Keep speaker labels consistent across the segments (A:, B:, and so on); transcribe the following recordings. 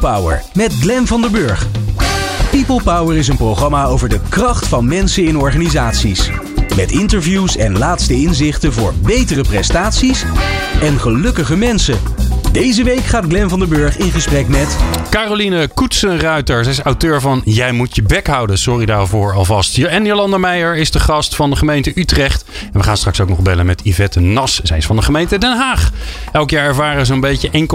A: Power met Glen van der Burg. People Power is een programma over de kracht van mensen in organisaties. Met interviews en laatste inzichten voor betere prestaties en gelukkige mensen. Deze week gaat Glen van der Burg in gesprek met...
B: Caroline Koetsenruiter. Zij is auteur van Jij moet je bek houden. Sorry daarvoor alvast. En Jolanda Meijer is de gast van de gemeente Utrecht. En we gaan straks ook nog bellen met Yvette Nas. Zij is van de gemeente Den Haag. Elk jaar ervaren zo'n beetje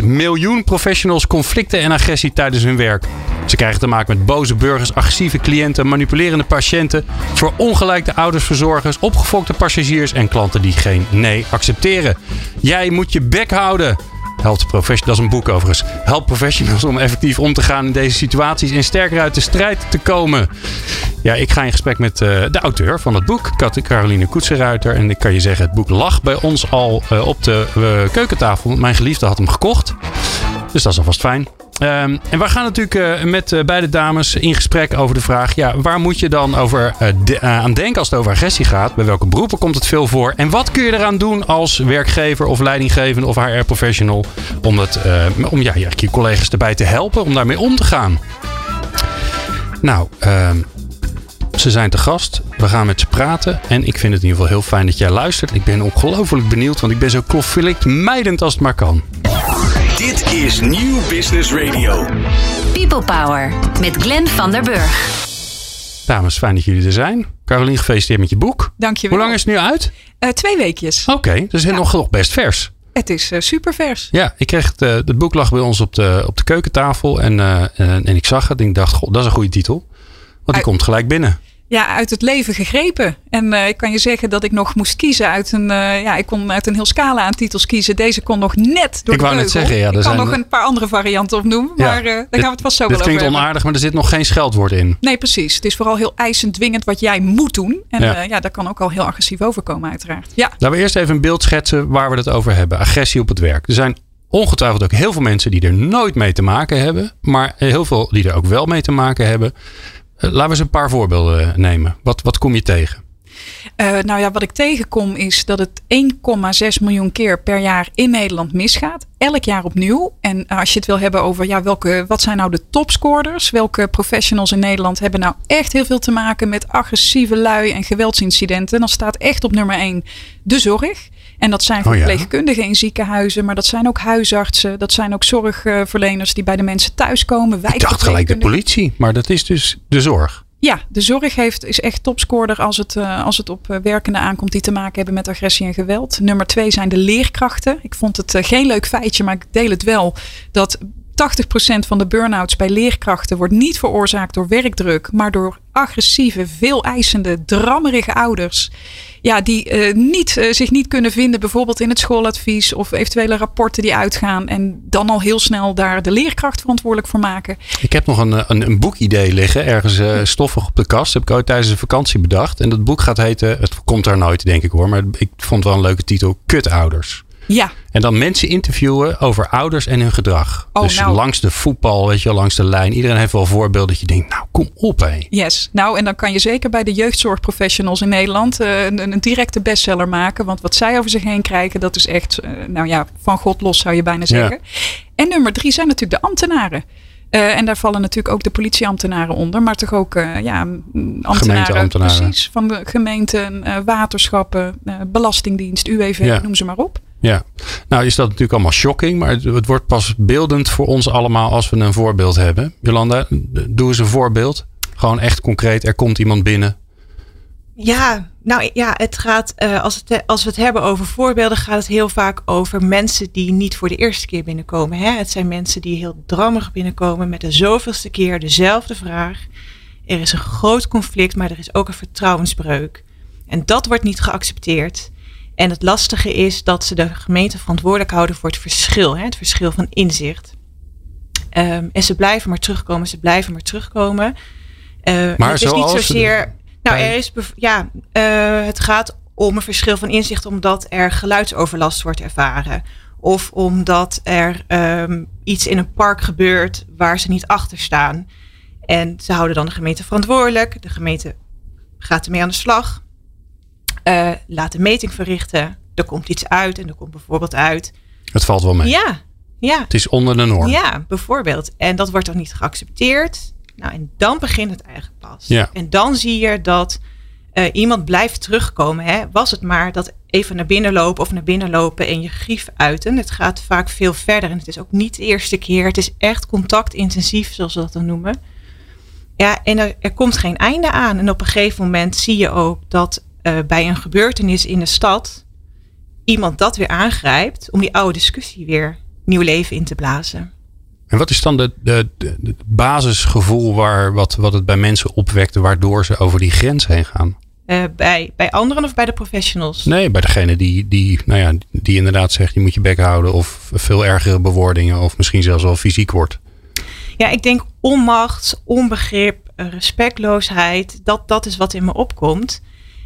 B: 1,6 miljoen professionals conflicten en agressie tijdens hun werk. Ze krijgen te maken met boze burgers, agressieve cliënten, manipulerende patiënten, verongelijkte oudersverzorgers, opgefokte passagiers en klanten die geen nee accepteren. Jij moet je bek houden. Helpt professionals, dat is een boek overigens. Help professionals om effectief om te gaan in deze situaties en sterker uit de strijd te komen. Ja, ik ga in gesprek met uh, de auteur van het boek, Caroline Koetsenruiter. En ik kan je zeggen, het boek lag bij ons al uh, op de uh, keukentafel. Mijn geliefde had hem gekocht. Dus dat is alvast fijn. Um, en we gaan natuurlijk uh, met uh, beide dames in gesprek over de vraag: ja, waar moet je dan over, uh, aan denken als het over agressie gaat? Bij welke beroepen komt het veel voor? En wat kun je eraan doen als werkgever of leidinggevende of HR-professional om, het, om ja, je collega's erbij te helpen om daarmee om te gaan? Nou, ehm, ze zijn te gast. We gaan met ze praten. En ik vind het in ieder geval heel fijn dat jij luistert. Ik ben ongelooflijk benieuwd, want ik ben zo conflictmijdend als het maar kan.
A: Dit is Nieuw Business Radio.
C: People Power met Glenn van der Burg.
B: Dames, fijn dat jullie er zijn. Carolien, gefeliciteerd met je boek.
D: Dankjewel.
B: Hoe lang is het nu uit?
D: Uh, twee weekjes.
B: Oké, okay, dus ja. nog, nog best vers.
D: Het is uh, super vers.
B: Ja, ik kreeg het, uh, het boek lag bij ons op de, op de keukentafel en, en, en ik zag het en ik dacht, god, dat is een goede titel. Want die komt gelijk binnen
D: ja, uit het leven gegrepen. En uh, ik kan je zeggen dat ik nog moest kiezen uit een. Uh, ja, ik kon uit een heel scala aan titels kiezen. Deze kon nog net door
B: ik
D: de
B: wou net zeggen, ja, er
D: ik
B: zijn...
D: kan nog een paar andere varianten opnoemen. Ja, maar uh, daar gaan we het vast zo
B: wel
D: over
B: klinkt onaardig, maar er zit nog geen scheldwoord in.
D: Nee, precies. Het is vooral heel eisend dwingend wat jij moet doen. En ja, ja dat kan ook al heel agressief overkomen, uiteraard. Ja.
B: Laten we eerst even een beeld schetsen waar we het over hebben. Agressie op het werk. Er zijn ongetwijfeld ook heel veel mensen die er nooit mee te maken hebben. Maar heel veel die er ook wel mee te maken hebben. Laten we eens een paar voorbeelden nemen. Wat, wat kom je tegen?
D: Uh, nou ja, wat ik tegenkom is dat het 1,6 miljoen keer per jaar in Nederland misgaat. Elk jaar opnieuw. En als je het wil hebben over ja, welke, wat zijn nou de topscorers? Welke professionals in Nederland hebben nou echt heel veel te maken met agressieve lui en geweldsincidenten? Dan staat echt op nummer 1 de zorg. En dat zijn verpleegkundigen oh ja. in ziekenhuizen, maar dat zijn ook huisartsen. Dat zijn ook zorgverleners die bij de mensen thuiskomen.
B: Ik dacht gelijk de politie, maar dat is dus de zorg.
D: Ja, de zorg heeft, is echt topscorer als het, uh, als het op uh, werkenden aankomt die te maken hebben met agressie en geweld. Nummer twee zijn de leerkrachten. Ik vond het uh, geen leuk feitje, maar ik deel het wel. Dat 80% van de burn-outs bij leerkrachten wordt niet veroorzaakt door werkdruk, maar door agressieve, veel eisende, drammerige ouders ja, die uh, niet, uh, zich niet kunnen vinden, bijvoorbeeld in het schooladvies of eventuele rapporten die uitgaan. En dan al heel snel daar de leerkracht verantwoordelijk voor maken.
B: Ik heb nog een, een, een boekidee liggen, ergens stoffig op de kast. heb ik ooit tijdens een vakantie bedacht. En dat boek gaat heten, het komt daar nooit denk ik hoor, maar ik vond wel een leuke titel, Kutouders.
D: Ja.
B: En dan mensen interviewen over ouders en hun gedrag.
D: Oh,
B: dus
D: nou.
B: langs de voetbal, weet je, langs de lijn. Iedereen heeft wel voorbeelden dat je denkt, nou kom op hé.
D: Yes. Nou, en dan kan je zeker bij de jeugdzorgprofessionals in Nederland uh, een, een, directe bestseller maken. Want wat zij over zich heen krijgen, dat is echt, uh, nou ja, van God los zou je bijna zeggen. Ja. En nummer drie zijn natuurlijk de ambtenaren. Uh, en daar vallen natuurlijk ook de politieambtenaren onder, maar toch ook uh, ja, ambtenaren, precies, van de gemeenten, uh, waterschappen, belastingdienst, UWV, ja. noem ze maar op.
B: Ja, nou is dat natuurlijk allemaal shocking, maar het, het, wordt pas beeldend voor ons allemaal als we een voorbeeld hebben. Jolanda, doe eens een voorbeeld. Gewoon echt concreet, er komt iemand binnen.
E: Ja, nou ja, het gaat, uh, als, het, als we het hebben over voorbeelden, gaat het heel vaak over mensen die niet voor de eerste keer binnenkomen. Hè? Het zijn mensen die heel drammig binnenkomen met de zoveelste keer dezelfde vraag. Er is een groot conflict, maar er is ook een vertrouwensbreuk. En dat wordt niet geaccepteerd. En het lastige is dat ze de gemeente verantwoordelijk houden voor het verschil, hè? het verschil van inzicht. Um, en ze blijven maar terugkomen, ze blijven maar terugkomen. Uh,
B: maar
E: het
B: is
E: niet zozeer. Nou, er is, ja, uh, het gaat om een verschil van inzicht omdat er geluidsoverlast wordt ervaren. Of omdat er um, iets in een park gebeurt waar ze niet achter staan. En ze houden dan de gemeente verantwoordelijk. De gemeente gaat ermee aan de slag. Uh, laat een meting verrichten. Er komt iets uit en er komt bijvoorbeeld uit.
B: Het valt wel mee.
E: Ja, Ja.
B: Het is onder de norm.
E: Ja, bijvoorbeeld. En dat wordt dan niet geaccepteerd. Nou, en dan begint het eigenlijk pas.
B: Ja.
E: En dan zie je dat eh, iemand blijft terugkomen. Hè? Was het maar dat even naar binnen lopen of naar binnen lopen en je grief uiten. Het gaat vaak veel verder en het is ook niet de eerste keer. Het is echt contactintensief, zoals we dat dan noemen. Ja, en er, er komt geen einde aan. En op een gegeven moment zie je ook dat eh, bij een gebeurtenis in de stad iemand dat weer aangrijpt om die oude discussie weer nieuw leven in te blazen.
B: En wat is dan de, de, de, de basisgevoel waar, wat, wat het bij mensen opwekt, waardoor ze over die grens heen gaan?
E: Eh, bij, bij anderen of bij de professionals?
B: Nee, bij degene die, die, nou ja, die inderdaad zegt je moet je bek houden of veel ergere bewoordingen of misschien zelfs wel fysiek wordt.
E: Ja, ik denk onmacht, onbegrip, eh, respectloosheid, dat, dat is wat in me opkomt.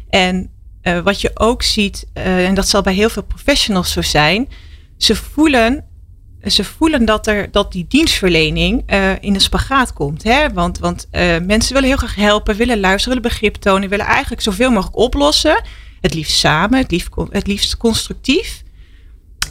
E: En uh, wat je ook ziet, uh, en dat zal bij heel veel professionals zo zijn, ze voelen, ze voelen dat, er, dat die dienstverlening uh, in een spagaat komt. Hè? Want, want mensen willen heel graag helpen, willen luisteren, willen begrip tonen, willen eigenlijk zoveel mogelijk oplossen. Het liefst samen, het liefst, het liefst constructief.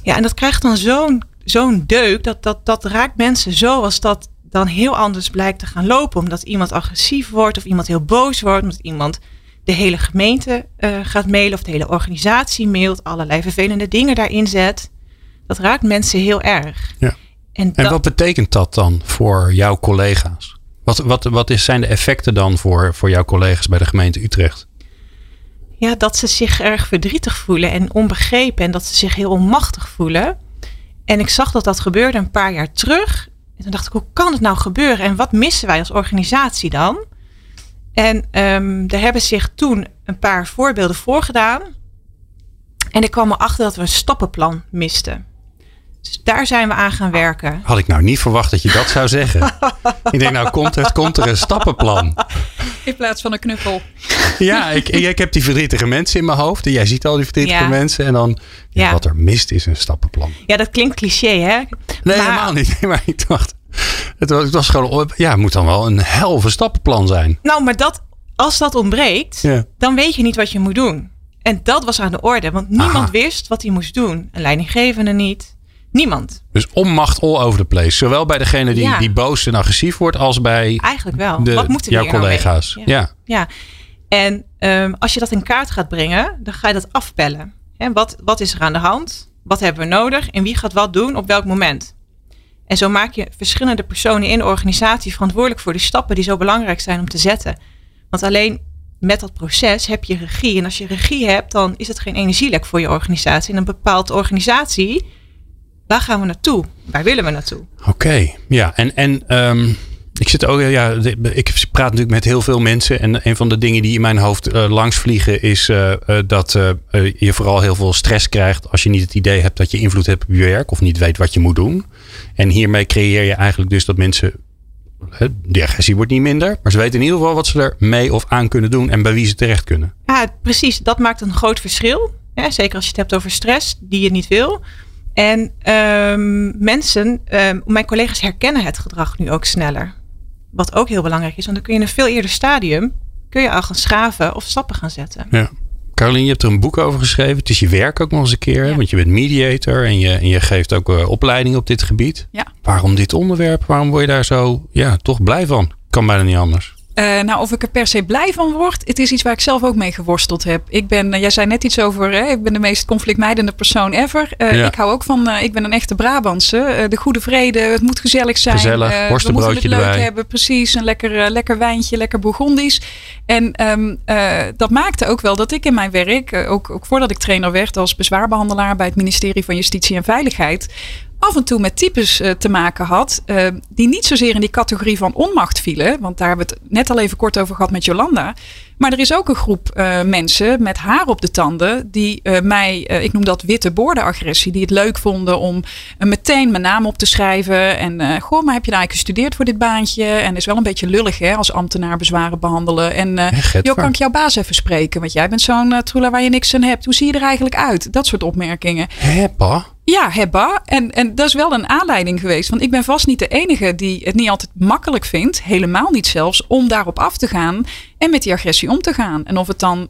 E: Ja, en dat krijgt dan zo'n zo'n deuk, dat, dat, dat raakt mensen zo als dat dan heel anders blijkt te gaan lopen. Omdat iemand agressief wordt of iemand heel boos wordt, omdat iemand de hele gemeente uh, gaat mailen of de hele organisatie mailt, allerlei vervelende dingen daarin zet. Dat raakt mensen heel erg.
B: Ja. En, en wat betekent dat dan voor jouw collega's? Wat, wat, wat is, zijn de effecten dan voor, voor jouw collega's bij de gemeente Utrecht?
E: Ja, dat ze zich erg verdrietig voelen en onbegrepen en dat ze zich heel onmachtig voelen. En ik zag dat dat gebeurde een paar jaar terug. En toen dacht ik, hoe kan het nou gebeuren? En wat missen wij als organisatie dan? En um, er hebben zich toen een paar voorbeelden voorgedaan. En ik kwam erachter dat we een stappenplan misten. Dus daar zijn we aan gaan werken.
B: Had ik nou niet verwacht dat je dat zou zeggen. ik denk, nou komt er, komt er een stappenplan.
D: In plaats van een knuffel.
B: Ja, ik, ik heb die verdrietige mensen in mijn hoofd. En jij ziet al die verdrietige ja. mensen. En dan, ja, wat er mist is een stappenplan.
E: Ja, dat klinkt cliché hè?
B: Nee, maar, helemaal niet. Nee, maar ik dacht, het was, het was gewoon, ja, het moet dan wel een helve stappenplan zijn.
E: Nou, maar dat, als dat ontbreekt, ja. dan weet je niet wat je moet doen. En dat was aan de orde, want niemand Aha. wist wat hij moest doen. Een leidinggevende niet. Niemand.
B: Dus onmacht all over the place. Zowel bij degene die, ja. die boos en agressief wordt, als bij
E: Eigenlijk wel.
B: De,
E: wat moeten
B: jouw collega's.
E: Nou ja. ja. En um, als je dat in kaart gaat brengen, dan ga je dat afpellen. He, wat, wat is er aan de hand? Wat hebben we nodig? En wie gaat wat doen op welk moment? En zo maak je verschillende personen in de organisatie verantwoordelijk voor de stappen die zo belangrijk zijn om te zetten. Want alleen met dat proces heb je regie. En als je regie hebt, dan is het geen energielek voor je organisatie. En een bepaalde organisatie, waar gaan we naartoe? Waar willen we naartoe?
B: Oké, okay, ja. En, en um, ik zit ook, ja, ik praat natuurlijk met heel veel mensen. En een van de dingen die in mijn hoofd uh, langs vliegen is uh, uh, dat je vooral heel veel stress krijgt als je niet het idee hebt dat je invloed hebt op je werk of niet weet wat je moet doen. En hiermee creëer je eigenlijk dus dat mensen de agressie wordt niet minder, maar ze weten in ieder geval wat ze er mee of aan kunnen doen en bij wie ze terecht kunnen.
E: Ja, precies. Dat maakt een groot verschil. Ja, zeker als je het hebt over stress, die je niet wil. En um, mensen, um, mijn collega's herkennen het gedrag nu ook sneller. Wat ook heel belangrijk is, want dan kun je in een veel eerder stadium kun je al gaan schaven of stappen gaan zetten.
B: Ja. Caroline, je hebt er een boek over geschreven. Het is je werk ook nog eens een keer, ja. want je bent mediator en je, en je geeft ook uh, opleiding op dit gebied.
D: Ja.
B: Waarom dit onderwerp? Waarom word je daar zo ja, toch blij van? Kan bijna niet anders.
D: Uh, nou, of ik er per se blij van word, het is iets waar ik zelf ook mee geworsteld heb. Ik ben, uh, jij zei net iets over, hè, ik ben de meest conflictmijdende persoon ever. Uh, ja. Ik hou ook van, ik ben een echte Brabantse. de goede vrede, het moet gezellig zijn.
B: Gezellig,
D: we moeten het leuk
B: erbij.
D: hebben, precies. Een lekker, lekker wijntje, lekker Bourgondisch. En um, dat maakte ook wel dat ik in mijn werk, ook, ook voordat ik trainer werd als bezwaarbehandelaar bij het ministerie van Justitie en Veiligheid, af en toe met types uh, te maken had. Uh, die niet zozeer in die categorie van onmacht vielen. Want daar hebben we het net al even kort over gehad met Jolanda. Maar er is ook een groep uh, mensen met haar op de tanden. Die mij, ik noem dat witte boordenagressie. Die het leuk vonden om meteen mijn naam op te schrijven. En goh, maar heb je daar eigenlijk gestudeerd voor dit baantje? En is wel een beetje lullig hè, als ambtenaar bezwaren behandelen. En joh, kan ik jouw baas even spreken? Want jij bent zo'n troela waar je niks aan hebt. Hoe zie je er eigenlijk uit? Dat soort opmerkingen.
B: Hé, pa?
D: Ja, hebba. En, en dat is wel een aanleiding geweest. Want ik ben vast niet de enige die het niet altijd makkelijk vindt. Helemaal niet zelfs. Om daarop af te gaan. En met die agressie om te gaan. En of het dan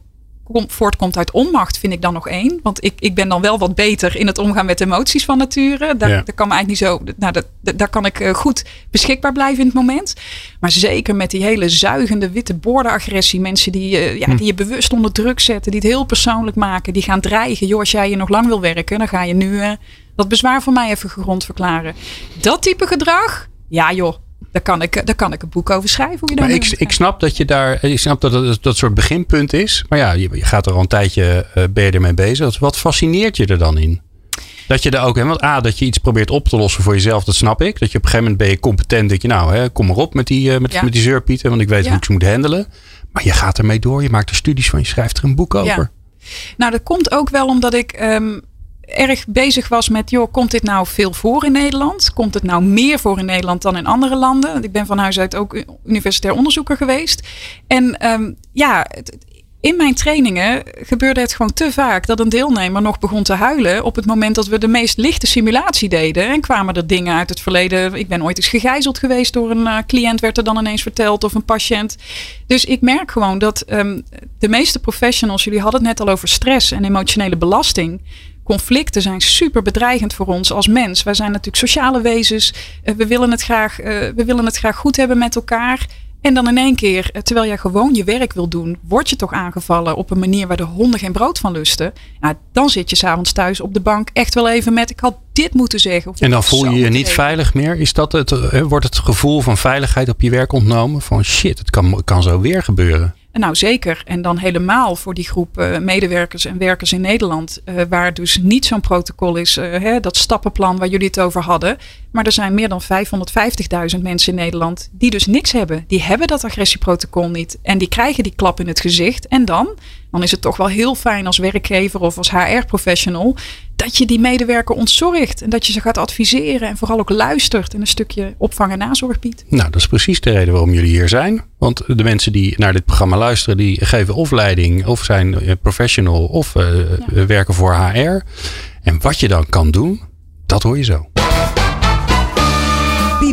D: voortkomt uit onmacht, vind ik dan nog één. Want ik, ik ben dan wel wat beter in het omgaan met emoties van nature. Daar,
B: Ja.
D: daar kan me eigenlijk niet zo. Nou, dat- daar kan ik eh, goed beschikbaar blijven in het moment. Maar zeker met die hele zuigende witte bordenagressie. Mensen die, eh, ja, die je bewust onder druk zetten, die het heel persoonlijk maken, die gaan dreigen. Joh, als jij hier nog lang wil werken, dan ga je nu eh, dat bezwaar voor mij even gegrond verklaren. Dat type gedrag, ja joh. Daar kan, ik, daar kan ik een boek over schrijven. Hoe je
B: Maar
D: daar
B: ik, ik snap dat je daar, ik snap dat het dat soort beginpunt is. Maar ja, je, je gaat er al een tijdje, eh, ben je ermee bezig. Wat fascineert je er dan in? Dat je er ook, hè, want A, dat je iets probeert op te lossen voor jezelf, dat snap ik. Dat je op een gegeven moment ben je competent, dat je nou, hè, kom maar op met die, eh, met,
D: Ja.
B: met die zeurpieten, want ik weet
D: Ja.
B: hoe ik ze moet handelen. Maar je gaat ermee door, je maakt er studies van, je schrijft er een boek over.
D: Nou, dat komt ook wel omdat ik ehm, erg bezig was met, joh, komt dit nou veel voor in Nederland? Komt het nou meer voor in Nederland dan in andere landen? Want ik ben van huis uit ook universitair onderzoeker geweest. En ehm, ja, in mijn trainingen gebeurde het gewoon te vaak dat een deelnemer nog begon te huilen op het moment dat we de meest lichte simulatie deden. En kwamen er dingen uit het verleden. Ik ben ooit eens gegijzeld geweest door een eh, cliënt, werd er dan ineens verteld, of een patiënt. Dus ik merk gewoon dat ehm, de meeste professionals, jullie hadden het net al over stress en emotionele belasting. Conflicten zijn super bedreigend voor ons als mens. Wij zijn natuurlijk sociale wezens. Eh, we, willen het graag, eh, we willen het graag goed hebben met elkaar. En dan in één keer, eh, terwijl jij gewoon je werk wil doen, word je toch aangevallen op een manier waar de honden geen brood van lusten. Ja, dan zit je s'avonds thuis op de bank echt wel even met: ik had dit moeten zeggen. Of
B: En dan voel je je niet
D: zeggen.
B: veilig meer. Is dat het, wordt het gevoel van veiligheid op je werk ontnomen? Van shit, het kan, het kan zo weer gebeuren.
D: Nou zeker. En dan helemaal voor die groep eh, medewerkers en werkers in Nederland. eh, waar dus niet zo'n protocol is. eh, hè, dat stappenplan waar jullie het over hadden. Maar er zijn meer dan 550.000 mensen in Nederland die dus niks hebben. Die hebben dat agressieprotocol niet. En die krijgen die klap in het gezicht. En dan, dan is het toch wel heel fijn als werkgever of als HR-professional. Dat je die medewerker ontzorgt. En dat je ze gaat adviseren. En vooral ook luistert. En een stukje opvang en nazorg biedt.
B: Nou, dat is precies de reden waarom jullie hier zijn. Want de mensen die naar dit programma luisteren, die geven of leiding, of zijn eh, professional, of eh, werken voor HR. En wat je dan kan doen, dat hoor je zo.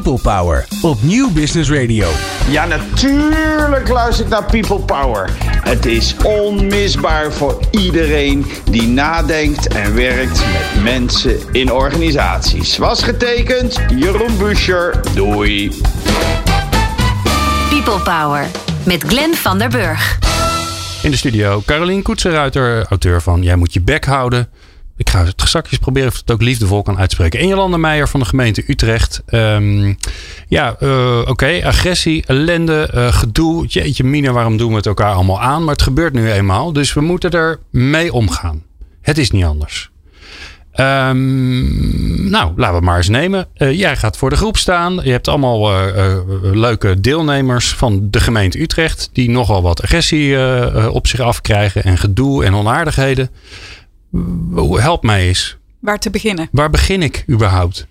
A: People Power op Nieuw Business Radio.
F: Ja, natuurlijk luister ik naar People Power. Het is onmisbaar voor iedereen die nadenkt en werkt met mensen in organisaties. Was getekend, Jeroen Buscher. Doei.
C: People Power met Glenn van der Burg.
B: In de studio Carolien Koetsenruiter, auteur van Jij moet je bek houden. Ik ga het straks proberen of het ook liefdevol kan uitspreken. En Jolanda Meijer van de gemeente Utrecht. Ehm, ja, eh, oké. Agressie, ellende, eh, gedoe. Jeetje mina, waarom doen we het elkaar allemaal aan? Maar het gebeurt nu eenmaal. Dus we moeten er mee omgaan. Het is niet anders. Ehm, nou, laten we maar eens nemen. Eh, jij gaat voor de groep staan. Je hebt allemaal leuke deelnemers van de gemeente Utrecht. Die nogal wat agressie op zich afkrijgen. En gedoe en onaardigheden. Help mij eens.
D: Waar te beginnen?
B: Waar begin ik überhaupt?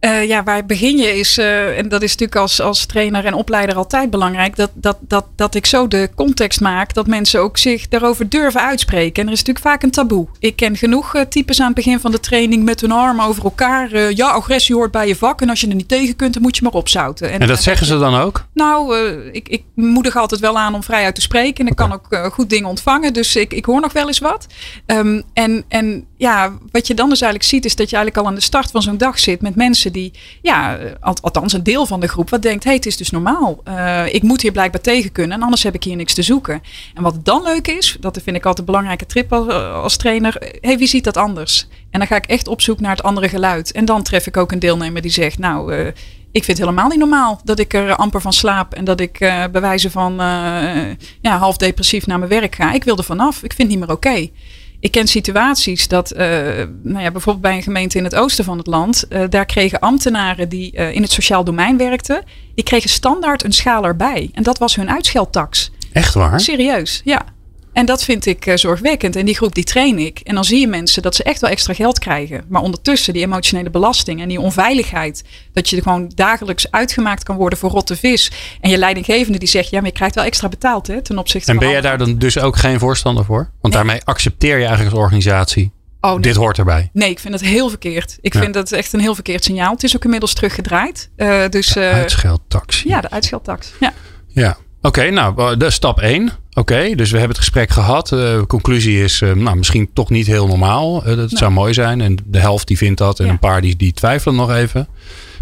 D: Eh, ja, waar begin je is, eh, en dat is natuurlijk als, als trainer en opleider altijd belangrijk, dat, dat, dat, dat ik zo de context maak dat mensen ook zich daarover durven uitspreken. En er is natuurlijk vaak een taboe. Ik ken genoeg eh, types aan het begin van de training met hun armen over elkaar. ja, agressie hoort bij je vak en als je er niet tegen kunt, dan moet je maar opzouten.
B: En dat zeggen ze dan ook?
D: Nou, ik, ik moedig altijd wel aan om vrij uit te spreken. En ik kan ook goed dingen ontvangen. Dus ik, ik hoor nog wel eens wat. Ehm, en, en ja, wat je dan dus eigenlijk ziet, is dat je eigenlijk al aan de start van zo'n dag zit met mensen die, ja, eh, al- althans een deel van de groep, wat denkt: hé, hey, het is dus normaal. Eh, ik moet hier blijkbaar tegen kunnen. En anders heb ik hier niks te zoeken. En wat dan leuk is, dat vind ik altijd een belangrijke trip als, als trainer. Hé, hey, wie ziet dat anders? En dan ga ik echt op zoek naar het andere geluid. En dan tref ik ook een deelnemer die zegt: Nou, eh, ik vind het helemaal niet normaal dat ik er amper van slaap en dat ik eh bij wijze van eh, ja, half depressief naar mijn werk ga. Ik wil er vanaf. Ik vind het niet meer oké. Ik ken situaties dat, eh, nou ja, bijvoorbeeld bij een gemeente in het oosten van het land, eh, daar kregen ambtenaren die eh, in het sociaal domein werkten, die kregen standaard een schaal erbij. En dat was hun uitscheldtax.
B: Echt waar?
D: Serieus, ja. En dat vind ik eh, zorgwekkend. En die groep die train ik. En dan zie je mensen dat ze echt wel extra geld krijgen. Maar ondertussen die emotionele belasting en die onveiligheid. Dat je gewoon dagelijks uitgemaakt kan worden voor rotte vis. En je leidinggevende die zegt, ja, maar je krijgt wel extra betaald hè, ten opzichte
B: En
D: van
B: ben jij daar dan dus ook geen voorstander voor? Want
D: Nee.
B: daarmee accepteer je eigenlijk als organisatie.
D: Oh, nee.
B: Dit hoort erbij.
D: Nee, ik vind het heel verkeerd. Ik
B: Ja.
D: vind dat echt een heel verkeerd signaal. Het is ook inmiddels teruggedraaid. Eh, dus, eh,
B: Uitscheldtaxi.
D: ja, de uitscheldtax. Ja.
B: Ja. Oké, nou, de stap 1. Oké, dus we hebben het gesprek gehad. Uh, de conclusie is, uh, nou, misschien toch niet heel normaal. Uh, dat zou mooi zijn. En de helft die vindt dat. En ja. een paar die, die twijfelen nog even.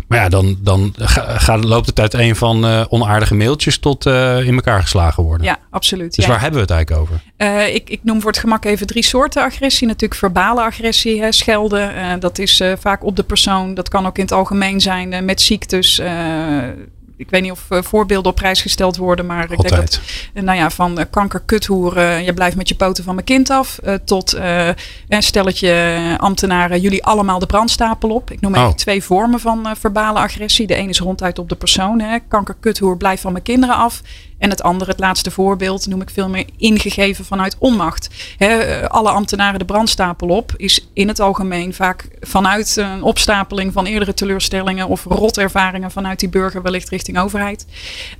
B: Maar ja, dan, dan gaat, loopt het uiteen van uh, onaardige mailtjes tot uh, in elkaar geslagen worden.
D: Ja, absoluut.
B: Dus
D: ja.
B: waar hebben we het eigenlijk over?
D: Uh, ik, ik noem voor het gemak even drie soorten agressie. Natuurlijk verbale agressie, hè, schelden. dat is vaak op de persoon. Dat kan ook in het algemeen zijn met ziektes ik weet niet of uh, voorbeelden op prijs gesteld worden, maar ik
B: Altijd.
D: denk dat, uh, nou ja, van uh, kanker, kuthoeren, je blijft met je poten van mijn kind af, tot een stelletje ambtenaren, jullie allemaal de brandstapel op. Ik noem even
B: Oh.
D: twee vormen van verbale agressie. De ene is ronduit op de persoon, hè. kanker, kuthoer, blijf van mijn kinderen af. En het andere, het laatste voorbeeld, noem ik veel meer ingegeven vanuit onmacht. He, alle ambtenaren de brandstapel op is in het algemeen vaak vanuit een opstapeling van eerdere teleurstellingen of rotervaringen vanuit die burger wellicht richting overheid.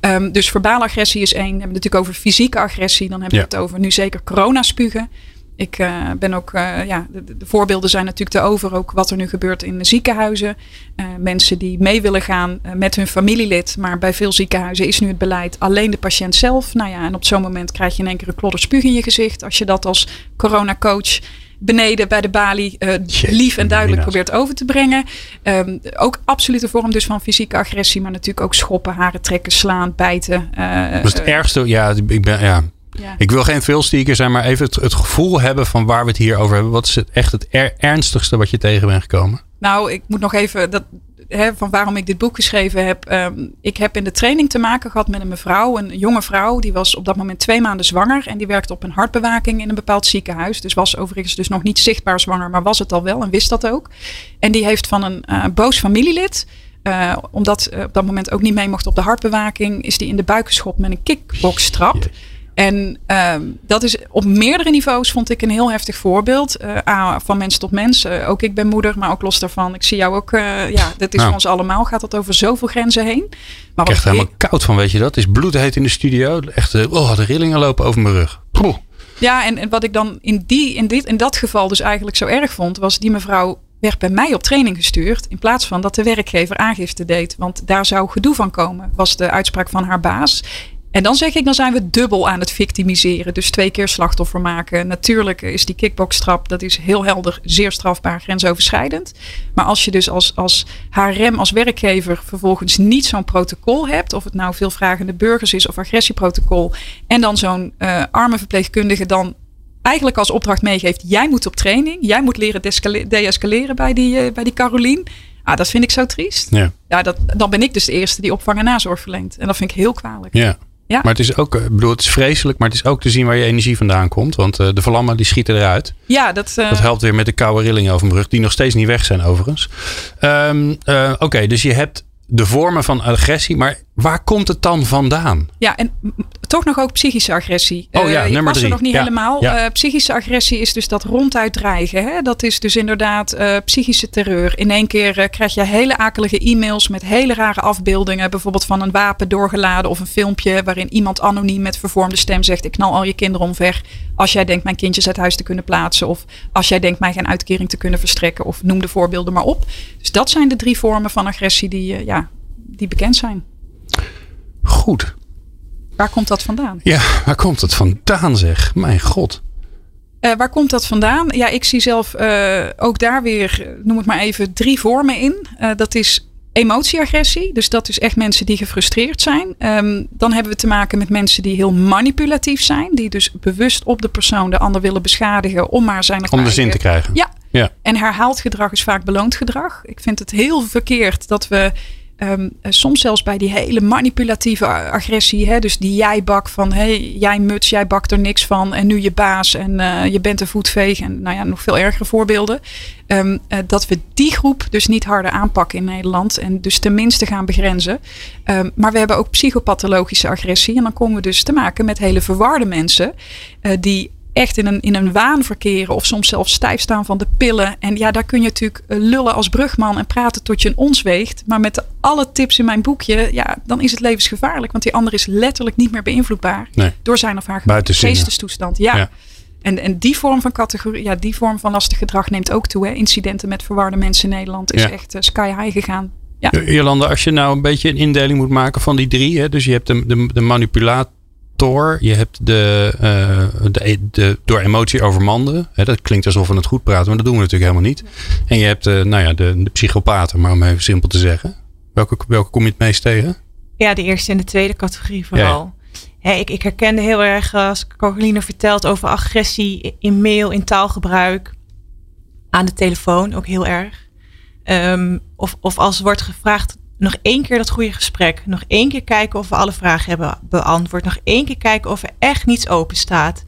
D: Um, dus verbale agressie is één. We hebben het natuurlijk over fysieke agressie. Dan hebben we
B: Ja.
D: het over nu zeker coronaspugen. Ik uh, ben ook, uh, ja, de, de, voorbeelden zijn natuurlijk te over ook wat er nu gebeurt in de ziekenhuizen. Uh, mensen die mee willen gaan met hun familielid, maar bij veel ziekenhuizen is nu het beleid alleen de patiënt zelf. Nou ja, en op zo'n moment krijg je in één keer een klodder spuug in je gezicht. Als je dat als coronacoach beneden bij de balie uh, lief en duidelijk probeert over te brengen. Um, ook absolute vorm dus van fysieke agressie, maar natuurlijk ook schoppen, haren trekken, slaan, bijten. Uh,
B: Dat is het ergste. Ja, ik ben, ja.
D: Ja.
B: Ik wil geen veelstieker zijn, maar even het, het, gevoel hebben van waar we het hier over hebben. Wat is het echt het er, ernstigste wat je tegen bent gekomen?
D: Nou, ik moet nog even dat, hè, van waarom ik dit boek geschreven heb. Um, ik heb in de training te maken gehad met een mevrouw, een jonge vrouw. Die was op dat moment twee maanden zwanger en die werkte op een hartbewaking in een bepaald ziekenhuis. Dus was overigens dus nog niet zichtbaar zwanger, maar was het al wel en wist dat ook. En die heeft van een uh, boos familielid. Uh, omdat uh, op dat moment ook niet mee mocht op de hartbewaking, is die in de buik geschopt met een kickbokstrap. En um, dat is op meerdere niveaus vond ik een heel heftig voorbeeld. Uh, A, van mens tot mens. Uh, ook ik ben moeder, maar ook los daarvan. Ik zie jou ook. Uh, ja, dit is
B: Nou.
D: voor ons allemaal. Gaat dat over zoveel grenzen heen. Maar
B: ik echt helemaal koud van, weet je dat? Het is bloedheet in de studio. Echt, oh, de rillingen lopen over mijn rug. Poeh.
D: Ja, en, en wat ik dan in, die, in, dit, in dat geval dus eigenlijk zo erg vond, was die mevrouw werd bij mij op training gestuurd. In plaats van dat de werkgever aangifte deed. Want daar zou gedoe van komen, was de uitspraak van haar baas. En dan zeg ik, dan zijn we dubbel aan het victimiseren. Dus twee keer slachtoffer maken. Natuurlijk is die kickbokstrap, dat is heel helder, zeer strafbaar, grensoverschrijdend. Maar als je dus als, als rem als werkgever vervolgens niet zo'n protocol hebt, of het nou veelvragende burgers is of agressieprotocol, en dan zo'n uh, arme verpleegkundige dan eigenlijk als opdracht meegeeft, jij moet op training, jij moet leren deescaleren bij die, uh, bij die Carolien. Ah, dat vind ik zo triest.
B: Ja.
D: Ja, dat, dan ben ik dus de eerste die opvang en nazorg verleent. En dat vind ik heel kwalijk.
B: Ja.
D: Ja.
B: Maar het is ook, ik bedoel, het is vreselijk, maar het is ook te zien waar je energie vandaan komt. Want uh, de vlammen die schieten eruit.
D: Ja, dat, uh,
B: dat helpt weer met de koude rillingen over mijn rug, die nog steeds niet weg zijn overigens. Um, uh, Oké, okay, dus je hebt de vormen van agressie, maar waar komt het dan vandaan?
D: Ja, en toch nog ook psychische agressie.
B: Oh ja,
D: uh,
B: nummer
D: drie.
B: er
D: nog niet
B: ja.
D: helemaal.
B: Ja.
D: Uh, psychische agressie is dus dat ronduit dreigen. Hè? Dat is dus inderdaad uh, psychische terreur. In één keer krijg je hele akelige e-mails met hele rare afbeeldingen. Bijvoorbeeld van een wapen doorgeladen of een filmpje waarin iemand anoniem met vervormde stem zegt: Ik knal al je kinderen omver. Als jij denkt mijn kindjes uit huis te kunnen plaatsen. Of als jij denkt mij geen uitkering te kunnen verstrekken. Of noem de voorbeelden maar op. Dus dat zijn de drie vormen van agressie die, ja, die bekend zijn.
B: Goed.
D: Waar komt dat vandaan?
B: Ja, waar komt het vandaan zeg? Mijn god.
D: Uh, waar komt dat vandaan? Ja, ik zie zelf uh, ook daar weer, noem het maar even, drie vormen in. Uh, dat is emotieagressie. Dus dat is echt mensen die gefrustreerd zijn. Um, dan hebben we te maken met mensen die heel manipulatief zijn. Die dus bewust op de persoon de ander willen beschadigen om maar zijn
B: Om de zin te krijgen.
D: Ja.
B: ja.
D: En herhaald gedrag is vaak beloond gedrag. Ik vind het heel verkeerd dat we Um, soms zelfs bij die hele manipulatieve agressie. Hè, dus die jij-bak van hey, jij muts, jij bakt er niks van. En nu je baas en uh, je bent een voetveeg. En nou ja, nog veel ergere voorbeelden. Um, uh, dat we die groep dus niet harder aanpakken in Nederland. En dus tenminste gaan begrenzen. Um, maar we hebben ook psychopathologische agressie. En dan komen we dus te maken met hele verwarde mensen. Die echt in een, in een waan verkeren of soms zelfs stijf staan van de pillen. En ja, daar kun je natuurlijk lullen als brugman en praten tot je een ons weegt. Maar met alle tips in mijn boekje, ja, dan is het levensgevaarlijk. Want die ander is letterlijk niet meer beïnvloedbaar
B: nee.
D: door zijn of haar geestestoestand. Ja. ja. En, en die vorm van categorie, ja, die vorm van lastig gedrag neemt ook toe. Hè. Incidenten met verwarde mensen in Nederland is
B: ja.
D: echt uh, sky high gegaan. Ja.
B: Jolanda, als je nou een beetje een indeling moet maken van die drie. Hè, dus je hebt de, de, de manipulator. Je hebt de, eh, de, de door emotie overmande. Hè, dat klinkt alsof we het goed praten. Maar dat doen we natuurlijk helemaal niet. En je hebt uh, nou ja, de, de psychopaten. Maar om even simpel te zeggen. Welke, welke kom je het meest tegen?
E: Ja, de eerste en de tweede categorie vooral. Ja. ik, ik herkende heel erg als Caroline vertelt over agressie in mail, in taalgebruik. Aan de telefoon ook heel erg. Um, of, of als wordt gevraagd, nog één keer dat goede gesprek. Nog één keer kijken of we alle vragen hebben beantwoord. Nog één keer kijken of er echt niets open staat.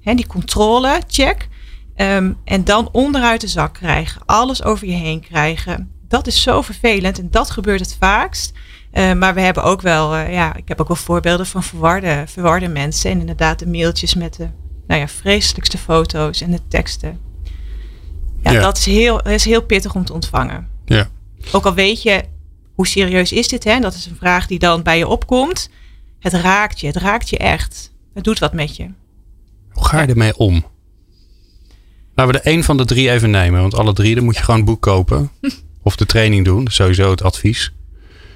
E: He, die controle, check. Um, en dan onderuit de zak krijgen. Alles over je heen krijgen. Dat is zo vervelend en dat gebeurt het vaakst. Uh, maar we hebben ook wel, uh, ja, ik heb ook wel voorbeelden van verwarde, verwarde mensen. En inderdaad de mailtjes met de nou ja, vreselijkste foto's en de teksten. Ja, ja. Dat, is heel, dat is heel pittig om te ontvangen.
B: Ja.
E: Ook al weet je, hoe serieus is dit? Hè? Dat is een vraag die dan bij je opkomt. Het raakt je, het raakt je echt. Het doet wat met je.
B: Hoe ga je ermee om? Laten we er één van de drie even nemen. Want alle drie, dan moet je gewoon een boek kopen. of de training doen. Sowieso het advies.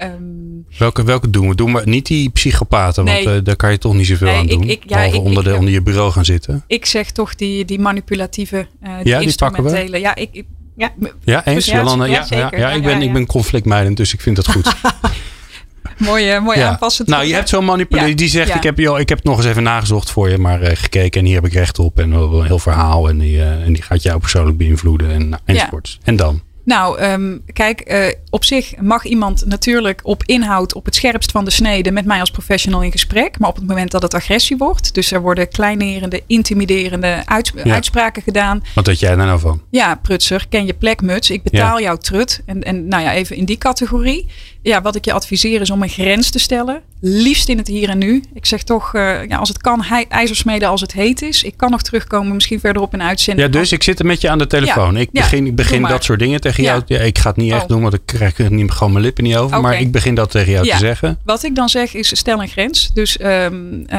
D: Um,
B: welke, welke doen we? Doen we niet die psychopaten?
D: Nee.
B: Want uh, daar kan je toch niet zoveel
D: Nee,
B: aan doen.
D: ik- ja, ik-
B: onder, de,
D: ik-
B: onder je bureau gaan zitten.
D: ik zeg toch die, die manipulatieve, eh die
B: Ja, die pakken we.
D: instrumentele. Ja, ik, ik,
E: Ja.
B: Ja, eens?
E: Ja,
B: Jolanda?
E: ja,
B: Ja, ik, ben, ik ben conflictmijdend, dus ik vind dat goed.
D: mooi, eh, mooi
B: Ja.
D: aanpassend.
B: Nou, je hebt zo'n manipulatie
D: Ja,
B: die zegt:
D: ja.
B: ik, heb, joh, ik heb nog eens even nagezocht voor je, maar eh, gekeken en hier heb ik recht op. En een heel verhaal. En die, eh, en die gaat jou persoonlijk beïnvloeden en, enzovoorts. En dan?
D: Nou, ehm, kijk, eh, op zich mag iemand natuurlijk op inhoud op het scherpst van de snede met mij als professional in gesprek. Maar op het moment dat het agressie wordt, dus er worden kleinerende, intimiderende uits-
B: Ja.
D: uitspraken gedaan.
B: Wat weet jij daar nou van?
D: Ja, prutser, ken je plekmuts. Ik betaal jou trut. En, en nou ja, even in die categorie. Ja, wat ik je adviseer is om een grens te stellen. Liefst in het hier en nu. Ik zeg toch, eh, ja, als het kan, hij- ijzersmeden als het heet is. Ik kan nog terugkomen, misschien verderop in uitzending.
B: Ja, dus ik zit er met je aan de telefoon.
D: Ja,
B: ik
D: ja,
B: begin, ik begin dat soort dingen tegen jou. Ja, ik ga het niet echt
D: Oh.
B: doen, want ik krijg er niet, gewoon mijn lippen niet over. Maar ik begin dat tegen jou te zeggen.
D: Wat ik dan zeg is, stel een grens. Dus ehm, eh,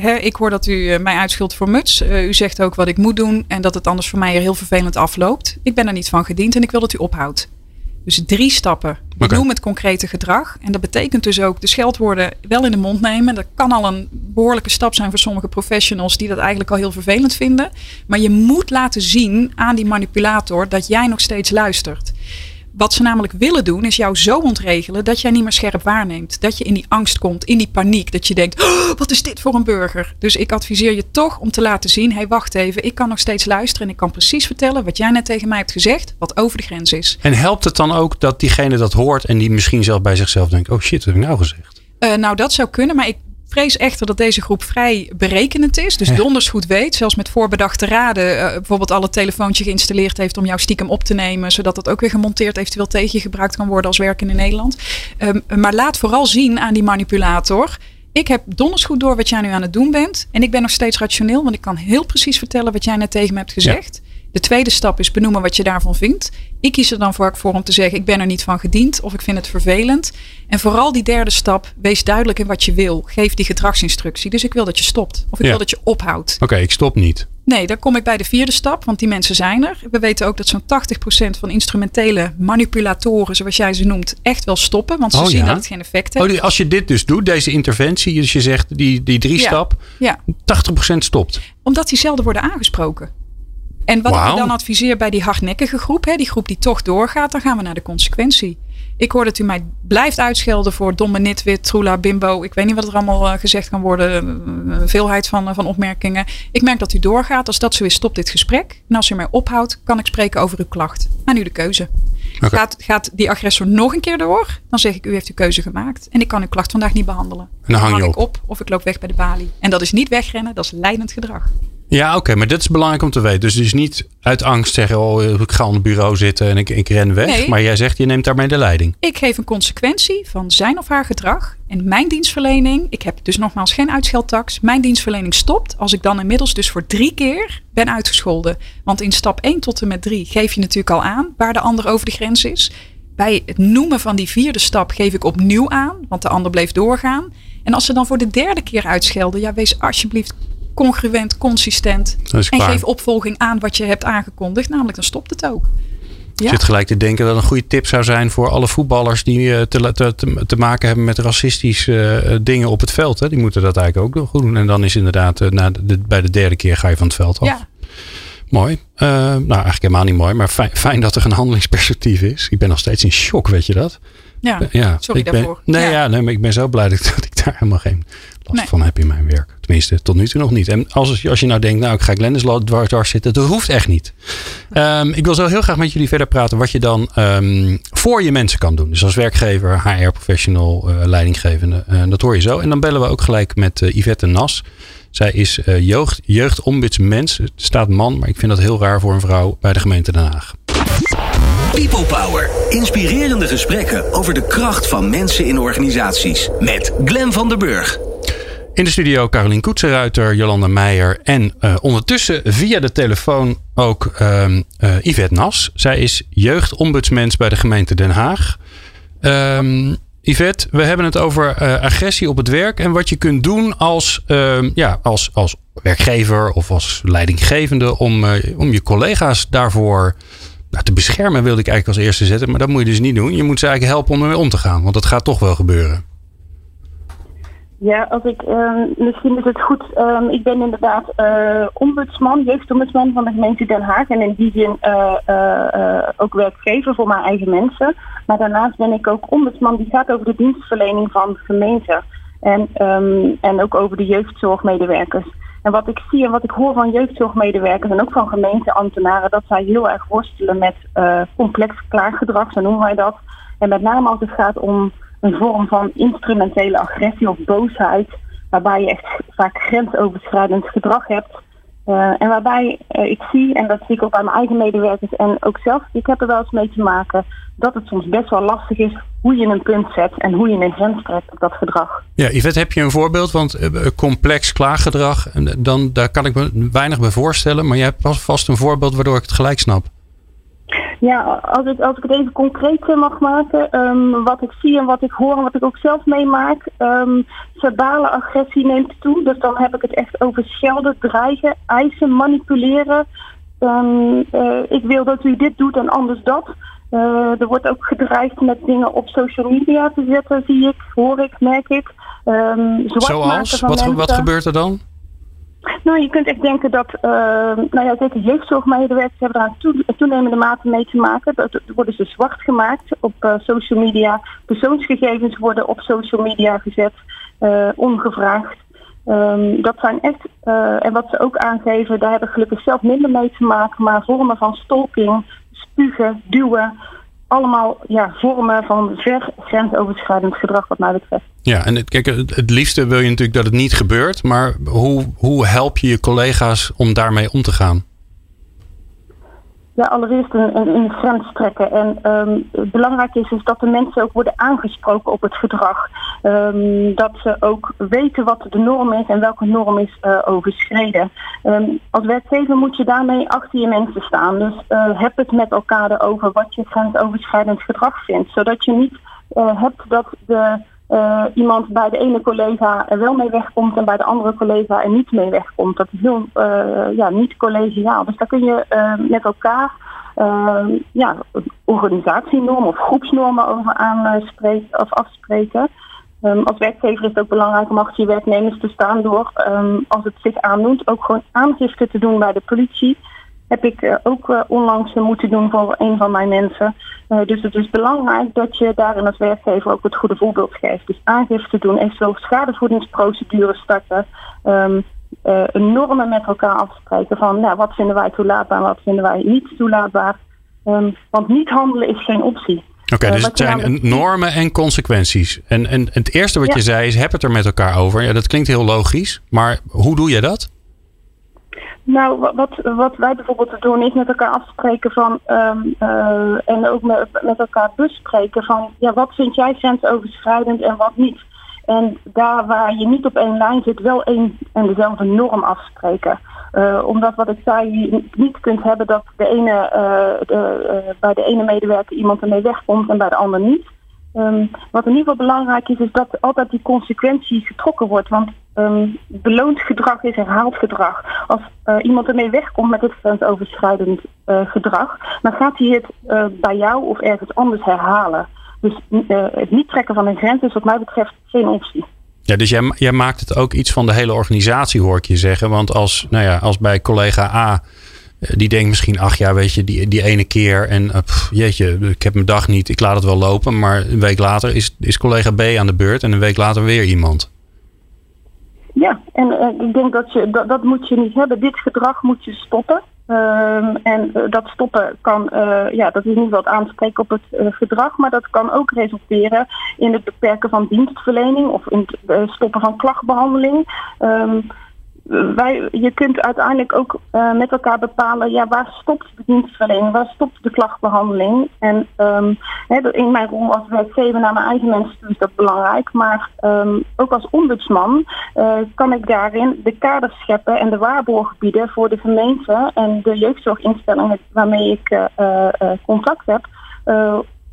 D: hè, ik hoor dat u eh, mij uitschuldt voor muts. U zegt ook wat ik moet doen en dat het anders voor mij er heel vervelend afloopt. Ik ben er niet van gediend en ik wil dat u ophoudt. Dus drie stappen.
B: Oké.
D: Noem het concrete gedrag. En dat betekent dus ook de scheldwoorden wel in de mond nemen. Dat kan al een behoorlijke stap zijn voor sommige professionals die dat eigenlijk al heel vervelend vinden. Maar je moet laten zien aan die manipulator dat jij nog steeds luistert. Wat ze namelijk willen doen, is jou zo ontregelen dat jij niet meer scherp waarneemt. Dat je in die angst komt, in die paniek. Dat je denkt, "Oh, wat is dit voor een burger? Dus ik adviseer je toch om te laten zien, hé hey, wacht even, ik kan nog steeds luisteren. En ik kan precies vertellen wat jij net tegen mij hebt gezegd, wat over de grens is.
B: En helpt het dan ook dat diegene dat hoort en die misschien zelf bij zichzelf denkt: oh shit, wat heb ik nou gezegd?
D: Eh, nou, dat zou kunnen, maar ik vrees echter dat deze groep vrij berekenend is. Dus donders goed weet, zelfs met voorbedachte raden, eh, bijvoorbeeld alle telefoontje geïnstalleerd heeft om jou stiekem op te nemen, zodat dat ook weer gemonteerd eventueel tegen je gebruikt kan worden als werken in Nederland. Ehm, maar laat vooral zien aan die manipulator. Ik heb donders goed door wat jij nu aan het doen bent. En ik ben nog steeds rationeel, want ik kan heel precies vertellen wat jij net tegen me hebt gezegd. De tweede stap is benoemen wat je daarvan vindt. Ik kies er dan voor, voor om te zeggen: ik ben er niet van gediend of ik vind het vervelend. En vooral die derde stap, wees duidelijk in wat je wil. Geef die gedragsinstructie. Dus ik wil dat je stopt of ik
B: Ja.
D: wil dat je ophoudt.
B: Oké, ik stop niet.
D: Nee, dan kom ik bij de vierde stap, want die mensen zijn er. We weten ook dat zo'n 80% van instrumentele manipulatoren, zoals jij ze noemt, echt wel stoppen. Want ze
B: Oh,
D: zien
B: ja?
D: dat het geen effect heeft.
B: Oh, als je dit dus doet, deze interventie, dus je zegt die, die drie
D: Ja.
B: stap,
D: Ja,
B: 80% stopt.
D: omdat die zelden worden aangesproken. En wat ik dan adviseer bij die hardnekkige groep, hè, die groep die toch doorgaat, dan gaan we naar de consequentie. Ik hoor dat u mij blijft uitschelden voor domme nitwit, troela, bimbo. Ik weet niet wat er allemaal eh, gezegd kan worden. eh, Een veelheid van, eh, van opmerkingen. Ik merk dat u doorgaat. Als dat zo is, stop dit gesprek. En als u mij ophoudt, kan ik spreken over uw klacht. Aan u de keuze. Gaat, gaat die agressor nog een keer door, dan zeg ik u heeft uw keuze gemaakt. En ik kan uw klacht vandaag niet behandelen.
B: En dan hang je
D: ik
B: op.
D: op of ik loop weg bij de balie. En dat is niet wegrennen, dat is leidend gedrag.
B: Ja, oké, maar dat is belangrijk om te weten. Dus, dus niet uit angst zeggen, oh, ik ga aan het bureau zitten en ik, ik ren weg.
D: Nee.
B: Maar jij zegt, je neemt daarmee de leiding.
D: Ik geef een consequentie van zijn of haar gedrag. En mijn dienstverlening, ik heb dus nogmaals geen uitscheldtax. Mijn dienstverlening stopt als ik dan inmiddels dus voor drie keer ben uitgescholden. Want in stap 1 tot en met 3 geef je natuurlijk al aan waar de ander over de grens is. Bij het noemen van die vierde stap geef ik opnieuw aan, want de ander bleef doorgaan. En als ze dan voor de derde keer uitschelden, ja, wees alsjeblieft congruent, consistent. En
B: klaar.
D: geef opvolging aan wat je hebt aangekondigd, namelijk dan stopt het ook.
B: Ik zit gelijk te denken dat een goede tip zou zijn voor alle voetballers die eh, te, te, te, maken hebben met racistische uh, dingen op het veld. Hè. Die moeten dat eigenlijk ook goed doen. En dan is inderdaad uh, na de, bij de derde keer ga je van het veld af.
D: Ja.
B: Mooi. nou, eigenlijk helemaal niet mooi, maar fijn, fijn, dat er een handelingsperspectief is. Ik ben nog steeds in shock, weet je dat?
D: Ja, ja. sorry
B: ik
D: daarvoor.
B: Ben, nee, ja. ja. nee, maar ik ben zo blij dat, dat ik daar helemaal geen last nee. van heb in mijn werk. Tenminste, tot nu toe nog niet. En als, als je nou denkt, nou, ik ga Glennis dwars, dwars zitten. Dat hoeft echt niet. Um, ik wil zo heel graag met jullie verder praten wat je dan um, voor je mensen kan doen. Dus als werkgever, HR-professional, uh, leidinggevende. Uh, dat hoor je zo. En dan bellen we ook gelijk met uh, Yvette Nas. Zij is uh, jeugd, jeugdombudsmens. Het staat man, maar ik vind dat heel raar voor een vrouw bij de gemeente Den Haag.
A: People Power. Inspirerende gesprekken over de kracht van mensen in organisaties. Met Glen van der Burg.
B: In de studio Carolien Koetsenruiter, Jolanda Meijer en uh, ondertussen via de telefoon ook uh, Yvette Nas. Zij is jeugdombudsmens bij de gemeente Den Haag. Um, Yvette, we hebben het over uh, agressie op het werk en wat je kunt doen als, uh, ja, als, als werkgever of als leidinggevende om, om je collega's daarvoor nou, te beschermen, wilde ik eigenlijk als eerste zetten. Maar dat moet je dus niet doen. Je moet ze eigenlijk helpen om ermee om te gaan, want dat gaat toch wel gebeuren.
G: Ja, als ik, uh, misschien is het goed. Uh, ik ben inderdaad uh, ombudsman, jeugdombudsman van de gemeente Den Haag. En in die zin uh, ook werkgever voor mijn eigen mensen. Maar daarnaast ben ik ook ombudsman die gaat over de dienstverlening van gemeenten. En, um, en ook over de jeugdzorgmedewerkers. En wat ik zie en wat ik hoor van jeugdzorgmedewerkers en ook van gemeenteambtenaren, dat zij heel erg worstelen met complex klaargedrag, zo noemen wij dat. En met name als het gaat om een vorm van instrumentele agressie of boosheid, waarbij je echt vaak grensoverschrijdend gedrag hebt. Uh, en waarbij uh, ik zie, en dat zie ik ook bij mijn eigen medewerkers en ook zelf, ik heb er wel eens mee te maken, dat het soms best wel lastig is hoe je een punt zet en hoe je een grens trekt op dat gedrag.
B: Ja, Yvette, heb je een voorbeeld? Want uh, complex klaaggedrag, dan, daar kan ik me weinig bij voorstellen, maar je hebt vast een voorbeeld waardoor ik het gelijk snap.
G: Ja, als ik, als ik het even concreet mag maken, um, wat ik zie en wat ik hoor en wat ik ook zelf meemaak, um, verbale agressie neemt toe. Dus dan heb ik het echt over schelden, dreigen, eisen, manipuleren. Um, uh, ik wil dat u dit doet en anders dat. Uh, er wordt ook gedreigd met dingen op social media te zetten, zie ik, hoor ik, merk ik. Um,
B: Zoals? Wat, wat gebeurt er dan?
G: Nou, je kunt echt denken dat, uh, nou ja, zeker jeugdzorgmedewerkers hebben daar toenemende mate mee te maken. Dat worden ze zwart gemaakt op uh, social media. Persoonsgegevens worden op social media gezet, uh, ongevraagd. Um, dat zijn echt, en wat ze ook aangeven, daar hebben gelukkig zelf minder mee te maken, maar vormen van stalking, spugen, duwen, allemaal ja, vormen van ver grensoverschrijdend gedrag wat mij betreft.
B: Ja, en het, kijk, het, het liefste wil je natuurlijk dat het niet gebeurt, maar hoe, hoe help je je collega's om daarmee om te gaan?
G: Ja, allereerst een, een, grens trekken. En um, belangrijk is, is dat de mensen ook worden aangesproken op het gedrag. Um, dat ze ook weten wat de norm is en welke norm is uh, overschreden. Um, als werkgever moet je daarmee achter je mensen staan. Dus uh, heb het met elkaar erover wat je grensoverschrijdend gedrag vindt. Zodat je niet uh, hebt dat de uh, iemand bij de ene collega er wel mee wegkomt en bij de andere collega er niet mee wegkomt. Dat is heel uh, ja, niet collegiaal. Dus daar kun je uh, met elkaar ja, organisatienormen of groepsnormen over aanspreken of afspreken. Um, als werkgever is het ook belangrijk om achter je werknemers te staan door, um, als het zich aandoet, ook gewoon aangifte te doen bij de politie heb ik uh, ook uh, onlangs moeten doen voor een van mijn mensen. dus het is belangrijk dat je daarin als werkgever ook het goede voorbeeld geeft. Dus aangifte doen, eventueel schadevoedingsprocedures starten. Um, normen met elkaar afspreken van nou, wat vinden wij toelaatbaar en wat vinden wij niet toelaatbaar. Um, want niet handelen is geen optie.
B: Oké, okay, dus het zijn normen en consequenties. En, en het eerste wat ja. je zei is, heb het er met elkaar over. Ja, dat klinkt heel logisch. Maar hoe doe je dat?
G: Nou, wat, wat wij bijvoorbeeld doen is met elkaar afspreken van um, uh, en ook met, met elkaar bespreken van ja, wat vind jij grensoverschrijdend en wat niet. En daar waar je niet op één lijn zit, wel één en dezelfde norm afspreken. Uh, omdat wat ik zei, je niet kunt hebben dat de ene, de, bij de ene medewerker iemand ermee wegkomt en bij de ander niet. Um, wat in ieder geval belangrijk is, is dat altijd die consequentie getrokken wordt. Want ehm, beloond gedrag is herhaald gedrag. Als uh, iemand ermee wegkomt met het grensoverschrijdend uh, gedrag, dan gaat hij het uh, bij jou of ergens anders herhalen. Dus het niet trekken van een grens is wat mij betreft geen optie.
B: Ja, dus jij, jij maakt het ook iets van de hele organisatie, hoor ik je zeggen. Want als, nou ja, als bij collega A die denkt misschien, ach ja, weet je, die, die ene keer en jeetje, ik heb mijn dag niet, ik laat het wel lopen. Maar een week later is, is collega B aan de beurt en een week later weer iemand.
G: Ja, en uh, ik denk dat je dat, dat moet je niet hebben. Dit gedrag moet je stoppen. Uh, en uh, dat stoppen kan, ja, dat is niet wat aanspreken op het gedrag, maar dat kan ook resulteren in het beperken van dienstverlening of in het stoppen van klachtbehandeling. Ehm, wij, je kunt uiteindelijk ook uh, met elkaar bepalen, ja, waar stopt de dienstverlening, waar stopt de klachtbehandeling. En he, in mijn rol als werkgever naar mijn eigen mensen is dat belangrijk. Maar um, ook als ombudsman uh, kan ik daarin de kaders scheppen en de waarborg bieden voor de gemeente en de jeugdzorginstellingen waarmee ik uh, contact heb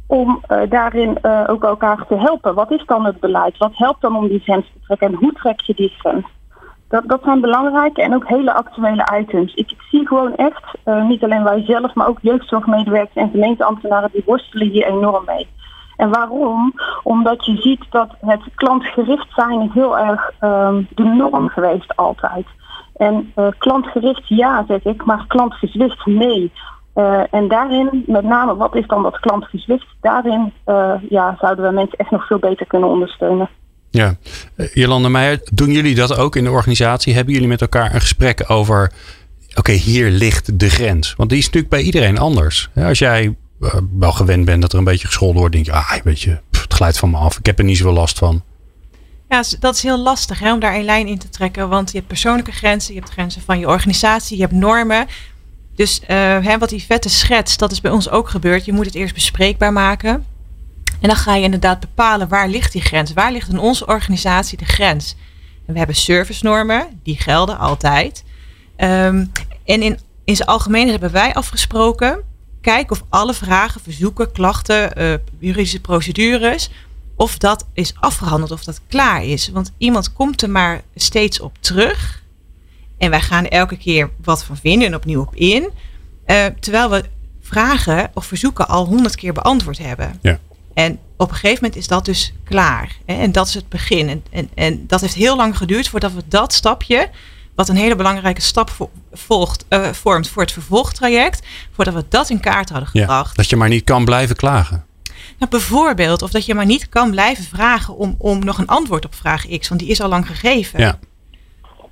G: om daarin ook elkaar te helpen. Wat is dan het beleid? Wat helpt dan om die grens te trekken? En hoe trek je die grens? Dat, zijn belangrijke en ook hele actuele items. Ik, ik zie gewoon echt, uh, niet alleen wij zelf, maar ook jeugdzorgmedewerkers en gemeenteambtenaren, die worstelen hier enorm mee. En waarom? Omdat je ziet dat het klantgericht zijn heel erg um, de norm geweest altijd. En uh, klantgericht ja, zeg ik, maar klantgezwicht nee. Uh, en daarin, met name, wat is dan dat klantgezwicht? Daarin ja, zouden we mensen echt nog veel beter kunnen ondersteunen.
B: Ja, Jolanda Meijer, doen jullie dat ook in de organisatie? Hebben jullie met elkaar een gesprek over, oké, hier ligt de grens? Want die is natuurlijk bij iedereen anders. Als jij uh, wel gewend bent dat er een beetje gescholden wordt, denk je, ah, weet je, het glijdt van me af, ik heb er niet zoveel last van.
E: Ja, dat is heel lastig hè, om daar een lijn in te trekken, want je hebt persoonlijke grenzen, je hebt grenzen van je organisatie, je hebt normen. Dus uh, hè, wat die vette schetst, dat is bij ons ook gebeurd. Je moet het eerst bespreekbaar maken. En dan ga je inderdaad bepalen waar ligt die grens? Waar ligt in onze organisatie de grens? En we hebben servicenormen, die gelden altijd. Um, en in, in zijn algemeen hebben wij afgesproken, kijk of alle vragen, verzoeken, klachten, uh, juridische procedures, of dat is afgehandeld, of dat klaar is. Want iemand komt er maar steeds op terug. En wij gaan elke keer wat van vinden en opnieuw op in. Uh, terwijl we vragen of verzoeken al honderd keer beantwoord hebben.
B: Ja.
E: En op een gegeven moment is dat dus klaar. Hè? En dat is het begin. En, en, en dat heeft heel lang geduurd voordat we dat stapje, wat een hele belangrijke stap vo volgt, uh, vormt voor het vervolgtraject, voordat we dat in kaart hadden gebracht.
B: Ja, dat je maar niet kan blijven klagen.
E: Nou, bijvoorbeeld, of dat je maar niet kan blijven vragen om, om nog een antwoord op vraag X, want die is al lang gegeven.
B: Ja.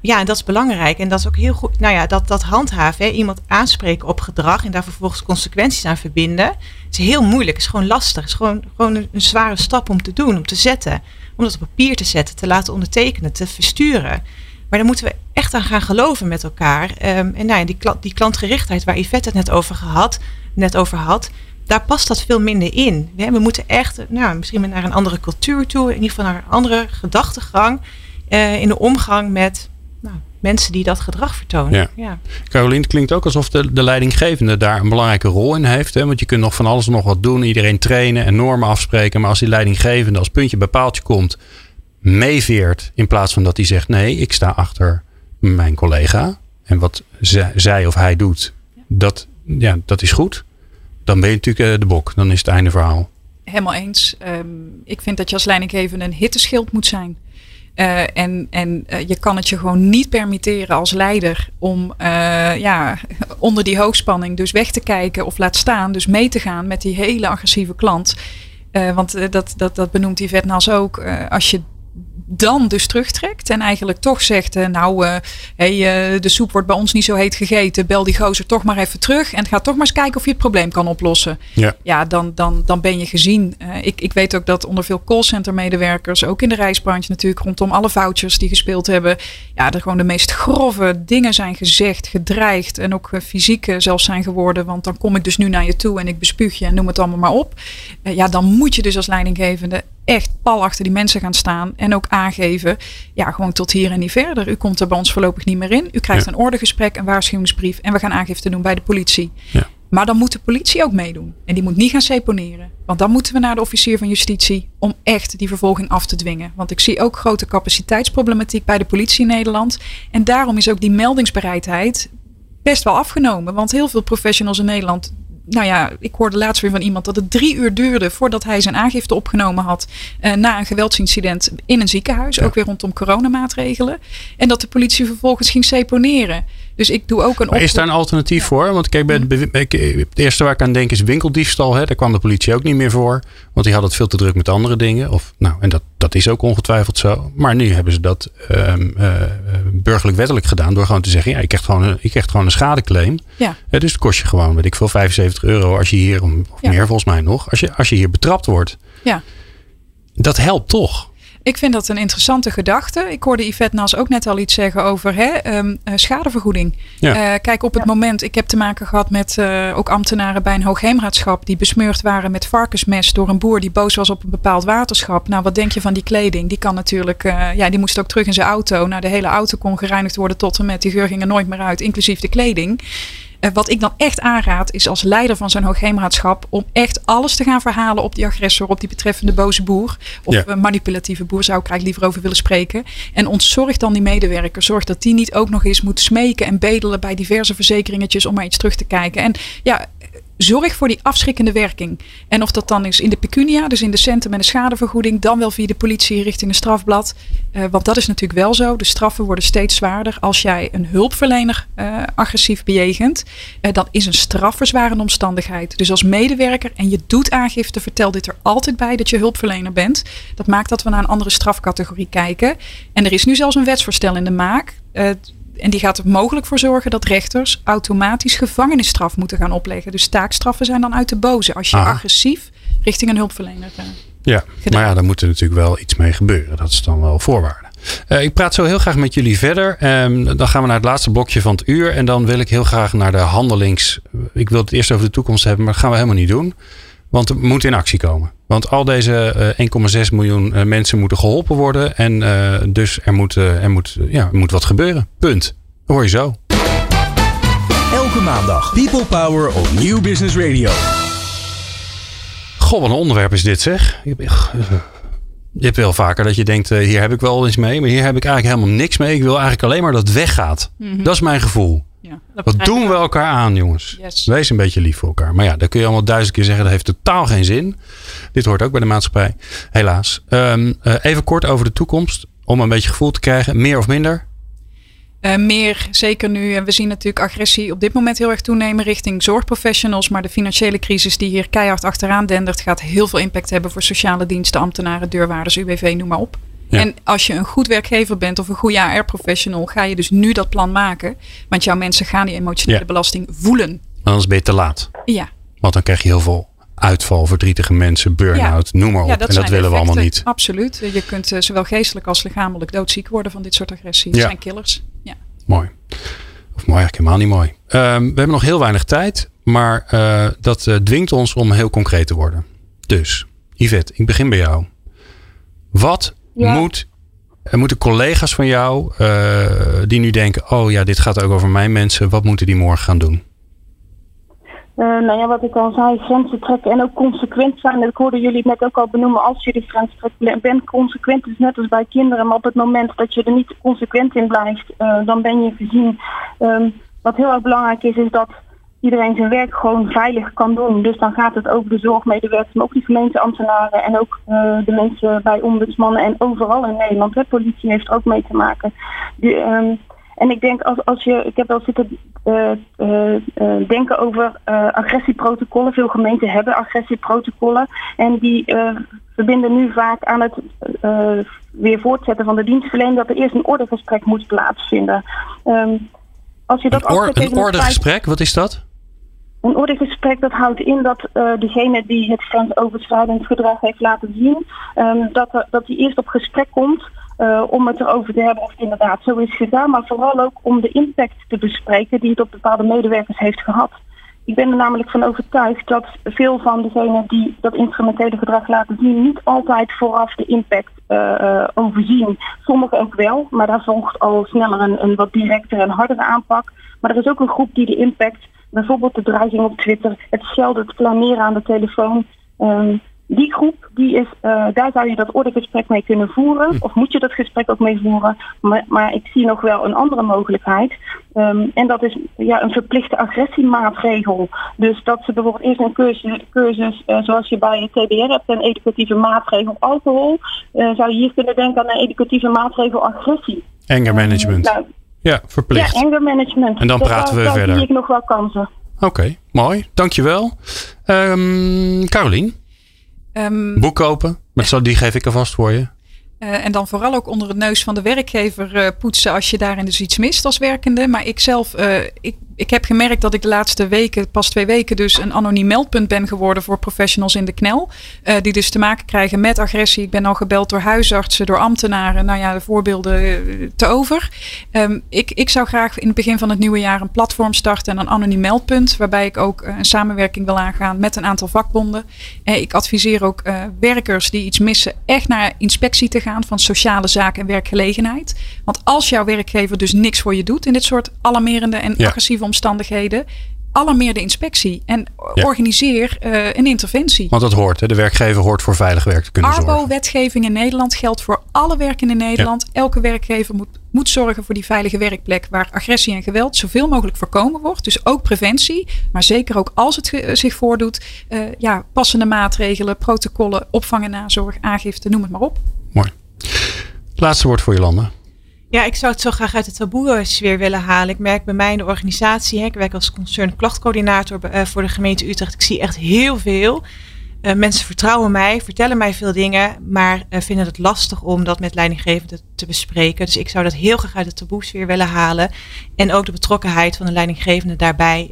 E: Ja, en dat is belangrijk. En dat is ook heel goed. Nou ja, dat, dat handhaven, iemand aanspreken op gedrag en daar vervolgens consequenties aan verbinden, is heel moeilijk. is gewoon lastig. is gewoon, gewoon een, zware stap om te doen, om te zetten. Om dat op papier te zetten, te laten ondertekenen, te versturen. Maar daar moeten we echt aan gaan geloven met elkaar. Um, en nou ja, die, die klantgerichtheid waar Yvette het net over, gehad, net over had, daar past dat veel minder in. We, we moeten echt, nou, misschien naar een andere cultuur toe, in ieder geval naar een andere gedachtegang. Uh, in de omgang met mensen die dat gedrag vertonen.
B: Ja. ja. Caroline, het klinkt ook alsof de, de leidinggevende daar een belangrijke rol in heeft. Hè? Want je kunt nog van alles nog wat doen, iedereen trainen en normen afspreken. Maar als die leidinggevende als puntje bij paaltje komt, meeveert in plaats van dat hij zegt: nee, ik sta achter mijn collega. En wat zij of hij doet, dat, ja, dat is goed. Dan ben je natuurlijk de bok. Dan is het einde verhaal.
D: Helemaal eens. Um, ik vind dat je als leidinggevende een hitteschild moet zijn. Uh, en en uh, je kan het je gewoon niet permitteren als leider om uh, ja, onder die hoogspanning dus weg te kijken of laat staan, dus mee te gaan met die hele agressieve klant. want dat, dat, dat benoemt die Vetnas ook. als je dan dus terugtrekt en eigenlijk toch zegt, uh, nou, uh, hey, uh, de soep wordt bij ons niet zo heet gegeten, bel die gozer toch maar even terug en ga toch maar eens kijken of je het probleem kan oplossen.
B: Ja,
D: ja dan, dan, dan ben je gezien. ik, ik weet ook dat onder veel callcenter medewerkers, ook in de reisbranche natuurlijk, rondom alle vouchers die gespeeld hebben, ja, er gewoon de meest grove dingen zijn gezegd, gedreigd en ook fysiek zelfs zijn geworden, want dan kom ik dus nu naar je toe en ik bespuug je en noem het allemaal maar op. ja, dan moet je dus als leidinggevende echt pal achter die mensen gaan staan en ook aangeven, ja, gewoon tot hier en niet verder. U komt er bij ons voorlopig niet meer in. U krijgt ja. een ordegesprek, een waarschuwingsbrief en we gaan aangifte doen bij de politie.
B: Ja.
D: Maar dan moet de politie ook meedoen. En die moet niet gaan seponeren. Want dan moeten we naar de officier van justitie om echt die vervolging af te dwingen. Want ik zie ook grote capaciteitsproblematiek bij de politie in Nederland. En daarom is ook die meldingsbereidheid best wel afgenomen. Want heel veel professionals in Nederland nou ja, ik hoorde laatst weer van iemand dat het drie uur duurde voordat hij zijn aangifte opgenomen had uh, na een geweldsincident in een ziekenhuis. Ook weer rondom coronamaatregelen. En dat de politie vervolgens ging seponeren. Dus ik doe ook een
B: maar Is daar een alternatief voor? Want kijk, bij het, mhm. het, eerste waar ik aan denk is winkeldiefstal. Hè? Daar kwam de politie ook niet meer voor. Want die had het veel te druk met andere dingen. Of, nou, en dat, dat is ook ongetwijfeld zo. Maar nu hebben ze dat um, uh, burgerlijk wettelijk gedaan. Door gewoon te zeggen, ja, ik krijg gewoon een, ik krijg gewoon een schadeclaim. Ja. ja. dus het kost je gewoon, weet ik veel, 75 euro als je hier, of meer volgens mij nog. Als je, als je hier betrapt wordt. Ja. Dat helpt toch?
D: Ik vind dat een interessante gedachte. Ik hoorde Yvette Nas ook net al iets zeggen over hè, um, schadevergoeding. Ja. Uh, kijk, op het moment, ik heb te maken gehad met uh, ook ambtenaren bij een hoogheemraadschap die besmeurd waren met varkensmes door een boer die boos was op een bepaald waterschap. Nou, wat denk je van die kleding? Die kan natuurlijk, uh, ja, die moest ook terug in zijn auto. Nou, de hele auto kon gereinigd worden tot en met die geur ging er nooit meer uit, inclusief de kleding. Uh, wat ik dan echt aanraad is als leider van zo'n hoogheemraadschap om echt alles te gaan verhalen op die agressor, op die betreffende boze boer. Of ja. manipulatieve boer zou ik eigenlijk liever over willen spreken. En ontzorg dan die medewerker. Zorg dat die niet ook nog eens moet smeken en bedelen bij diverse verzekeringetjes om maar iets terug te kijken. En ja, zorg voor die afschrikkende werking. En of dat dan is in de pecunia, dus in de centen met een schadevergoeding, dan wel via de politie richting een strafblad. Uh, want dat is natuurlijk wel zo. De straffen worden steeds zwaarder. Als jij een hulpverlener uh, agressief bejegent, uh, dan is een strafverzwarende omstandigheid. Dus als medewerker en je doet aangifte, vertel dit er altijd bij dat je hulpverlener bent. Dat maakt dat we naar een andere strafcategorie kijken. En er is nu zelfs een wetsvoorstel in de maak en die gaat er mogelijk voor zorgen dat rechters automatisch gevangenisstraf moeten gaan opleggen. Dus taakstraffen zijn dan uit de boze als je agressief richting een hulpverlener gaat.
B: Ja, gedaan. maar ja, daar moet er natuurlijk wel iets mee gebeuren. Dat is dan wel voorwaarde. Uh, ik praat zo heel graag met jullie verder. Um, dan gaan we naar het laatste blokje van het uur. En dan wil ik heel graag naar de handelings. Ik wil het eerst over de toekomst hebben, maar dat gaan we helemaal niet doen. Want er moet in actie komen. Want al deze uh, 1,6 miljoen uh, mensen moeten geholpen worden. En uh, dus er moet, er, moet, ja, er moet wat gebeuren. Punt. Dat hoor je zo.
A: Elke maandag People Power op Nieuw Business Radio.
B: Goh, wat een onderwerp is dit zeg. Je hebt wel vaker dat je denkt, hier heb ik wel eens mee. Maar hier heb ik eigenlijk helemaal niks mee. Ik wil eigenlijk alleen maar dat het weggaat. Mm -hmm. Dat is mijn gevoel. Ja, Wat doen we elkaar aan, jongens? Yes. Wees een beetje lief voor elkaar. Maar ja, dan kun je allemaal duizend keer zeggen, dat heeft totaal geen zin. Dit hoort ook bij de maatschappij, helaas. Um, uh, even kort over de toekomst, om een beetje gevoel te krijgen. Meer of minder?
D: Uh, meer, zeker nu. En we zien natuurlijk agressie op dit moment heel erg toenemen richting zorgprofessionals. Maar de financiële crisis die hier keihard achteraan dendert, gaat heel veel impact hebben voor sociale diensten, ambtenaren, deurwaarders, UWV, noem maar op. Ja. En als je een goed werkgever bent of een goede AR-professional, ga je dus nu dat plan maken. Want jouw mensen gaan die emotionele ja. belasting voelen.
B: Anders ben je te laat.
D: Ja.
B: Want dan krijg je heel veel uitval, verdrietige mensen, burn-out, ja. noem maar op. Ja, dat en dat willen we allemaal niet.
D: Absoluut. Je kunt uh, zowel geestelijk als lichamelijk doodziek worden van dit soort agressie. Dat zijn killers. Ja.
B: Mooi. Of mooi, eigenlijk helemaal niet mooi. Um, we hebben nog heel weinig tijd, maar uh, dat uh, dwingt ons om heel concreet te worden. Dus, Yvette, ik begin bij jou. Wat ja. moet, er moeten collega's van jou uh, die nu denken: oh ja, dit gaat ook over mijn mensen, wat moeten die morgen gaan doen?
G: Uh, nou ja, wat ik al zei, grenzen trekken en ook consequent zijn. Ik hoorde jullie net ook al benoemen. Als je de grens trekt, ben consequent. is net als bij kinderen. Maar op het moment dat je er niet consequent in blijft, uh, dan ben je gezien. Um, wat heel erg belangrijk is, is dat iedereen zijn werk gewoon veilig kan doen. Dus dan gaat het over de zorgmedewerkers, maar ook die gemeenteambtenaren en ook uh, de mensen bij ombudsmannen en overal in Nederland. Hè. Politie heeft er ook mee te maken. Die, um, en ik denk als, als je, ik heb wel zitten uh, uh, uh, denken over agressieprotocollen. Veel gemeenten hebben agressieprotocollen en die verbinden nu vaak aan het weer voortzetten van de dienstverlening dat er eerst een ordegesprek moet plaatsvinden. Um,
B: als je dat een, or, een ordegesprek, wat is dat?
G: Een ordegesprek dat houdt in dat uh, degene die het grensoverschrijdend gedrag heeft laten zien, um, dat, dat die eerst op gesprek komt uh, om het erover te hebben of het inderdaad zo is gedaan, maar vooral ook om de impact te bespreken die het op bepaalde medewerkers heeft gehad. Ik ben er namelijk van overtuigd dat veel van degenen die dat instrumentele gedrag laten zien, niet altijd vooraf de impact uh, overzien. Sommigen ook wel, maar daar volgt al sneller een, een wat directere en hardere aanpak. Maar er is ook een groep die de impact bijvoorbeeld de dreiging op Twitter, het schelden, het planeren aan de telefoon. Ehm, die groep, die is, eh, daar zou je dat ordegesprek mee kunnen voeren.
B: Hm.
G: Of moet je dat gesprek ook mee voeren. Maar, maar ik zie nog wel een andere mogelijkheid. Ehm, en dat is ja, een verplichte agressiemaatregel. Dus dat ze bijvoorbeeld eerst een cursus, cursus eh, zoals je bij het TBR hebt, een educatieve maatregel alcohol. eh, zou je hier kunnen denken aan een educatieve maatregel agressie.
B: Anger management.
G: Nou,
B: Ja, verplicht.
G: ja, anger management.
B: En dan
G: Dat-
B: praten we verder.
G: zie ik nog wel kansen.
B: Oké, mooi. Dankjewel. Ehm Carolien,
D: Ehm,
B: boek kopen. Met zo, die geef ik alvast voor je.
D: Eh, en dan vooral ook onder het neus van de werkgever eh, poetsen als je daarin dus iets mist als werkende. Maar ik zelf, eh, ik, ik heb gemerkt dat ik de laatste weken, pas twee weken, dus een anoniem meldpunt ben geworden voor professionals in de knel. Eh, die dus te maken krijgen met agressie. Ik ben al gebeld door huisartsen, door ambtenaren. Nou ja, de voorbeelden eh, te over. Ehm, ik, ik zou graag in het begin van het nieuwe jaar een platform starten en een anoniem meldpunt. Waarbij ik ook eh, een samenwerking wil aangaan met een aantal vakbonden. Ik adviseer ook werkers die iets missen echt naar inspectie te gaan van sociale zaken en werkgelegenheid. Want als jouw werkgever dus niks voor je doet in dit soort alarmerende en
B: Ja.
D: agressieve omstandigheden, alarmeer de inspectie en
B: Ja.
D: organiseer eh, een interventie.
B: Want dat hoort. Hè? De werkgever hoort voor veilig werk te kunnen zorgen.
D: Arbo-wetgeving in Nederland geldt voor alle werken in Nederland. Elke werkgever moet, moet zorgen voor die veilige werkplek waar agressie en geweld zoveel mogelijk voorkomen wordt. Dus ook preventie, maar zeker ook als het ge- zich voordoet, eh, ja, passende maatregelen, protocollen, opvang en nazorg, aangifte, noem het maar op.
B: Mooi. Laatste woord voor Jolanda.
E: Ja, ik zou het zo graag uit de taboe-sfeer willen halen. Ik merk bij mij in de organisatie, ik werk als concern klachtcoördinator eh, voor de gemeente Utrecht. Ik zie echt heel veel. Eh, mensen vertrouwen mij, vertellen mij veel dingen, maar eh, vinden het lastig om dat met leidinggevenden te bespreken. Dus ik zou dat heel graag uit de taboe-sfeer willen halen. En ook de betrokkenheid van de leidinggevende daarbij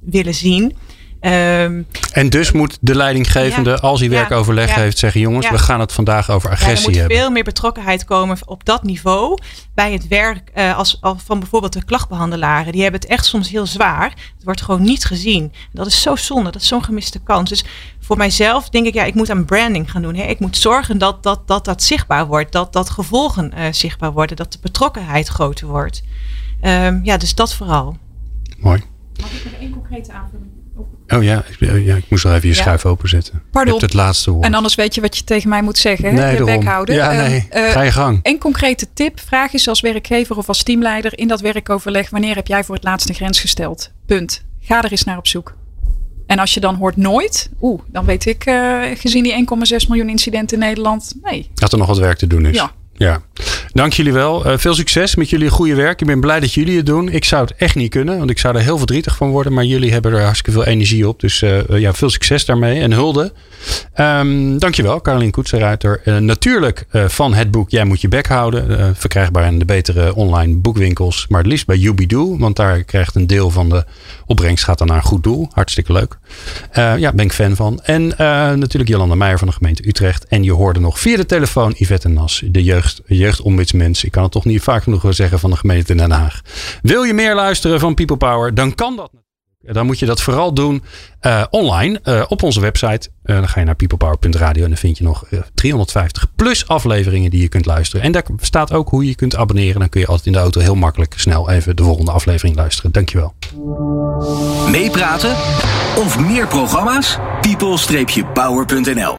E: willen zien. Ehm,
B: En dus moet de leidinggevende,
E: Ja.
B: als hij werkoverleg
E: Ja.
B: heeft, zeggen: jongens,
E: Ja.
B: we gaan het vandaag over
E: Ja, er
B: agressie
E: moet
B: hebben.
E: veel meer betrokkenheid komen op dat niveau bij het werk eh, als, al- van bijvoorbeeld de klachtbehandelaren. Die hebben het echt soms heel zwaar. Het wordt gewoon niet gezien. Dat is zo zonde. Dat is zo'n gemiste kans. Dus voor mijzelf denk ik, ja, ik moet aan branding gaan doen. Hè. Ik moet zorgen dat dat, dat, dat zichtbaar wordt. Dat, dat gevolgen eh, zichtbaar worden. Dat de betrokkenheid groter wordt. Ehm, ja, dus dat vooral.
B: Mooi.
D: Mag ik nog één concrete aanvulling?
B: Oh ja, ik, ja, ik moest nog even je
E: Ja.
B: schuif openzetten.
D: Pardon.
B: Je hebt het laatste woord.
D: En anders weet je wat je tegen mij moet zeggen.
B: nee,
D: je bek houden.
B: Ja,
D: Ehm,
B: nee.
D: eh,
B: Ga je gang.
D: Een concrete tip. Vraag eens als werkgever of als teamleider in dat werkoverleg. Wanneer heb jij voor het laatst een grens gesteld? Punt. Ga er eens naar op zoek. En als je dan hoort nooit. Oeh, dan weet ik eh, gezien die 1,6 miljoen incidenten in Nederland. Nee.
B: Dat er nog wat werk te doen is.
D: Ja.
B: Ja. Dank jullie wel. Eh, veel succes met jullie goede werk. Ik ben blij dat jullie het doen. Ik zou het echt niet kunnen, want ik zou er heel verdrietig van worden. Maar jullie hebben er hartstikke veel energie op. Dus eh, eh, ja, veel succes daarmee en hulde. Ehm dankjewel, Carolien Koetsenruiter. Natuurlijk van het boek Jij moet je bek houden. Verkrijgbaar in de betere online boekwinkels. Maar het liefst bij Ubidoo, want daar krijgt een deel van de opbrengst gaat dan naar een goed doel. Hartstikke leuk. Ja, ben ik fan van. En natuurlijk Jolanda Meijer van de gemeente Utrecht. En je hoorde nog via de telefoon Yvette Nas, de jeugd, jeugdombudsmens. Ik kan het toch niet vaak genoeg zeggen van de gemeente Den Haag. Wil je meer luisteren van People Power? Dan kan dat dan moet je dat vooral doen eh, online eh, op onze website. Eh, dan ga je naar peoplepower.radio en dan vind je nog eh, 350 plus afleveringen die je kunt luisteren. En daar staat ook hoe je kunt abonneren. Dan kun je altijd in de auto heel makkelijk snel even de volgende aflevering luisteren. Dankjewel.
A: Meepraten of meer programma's? people-power.nl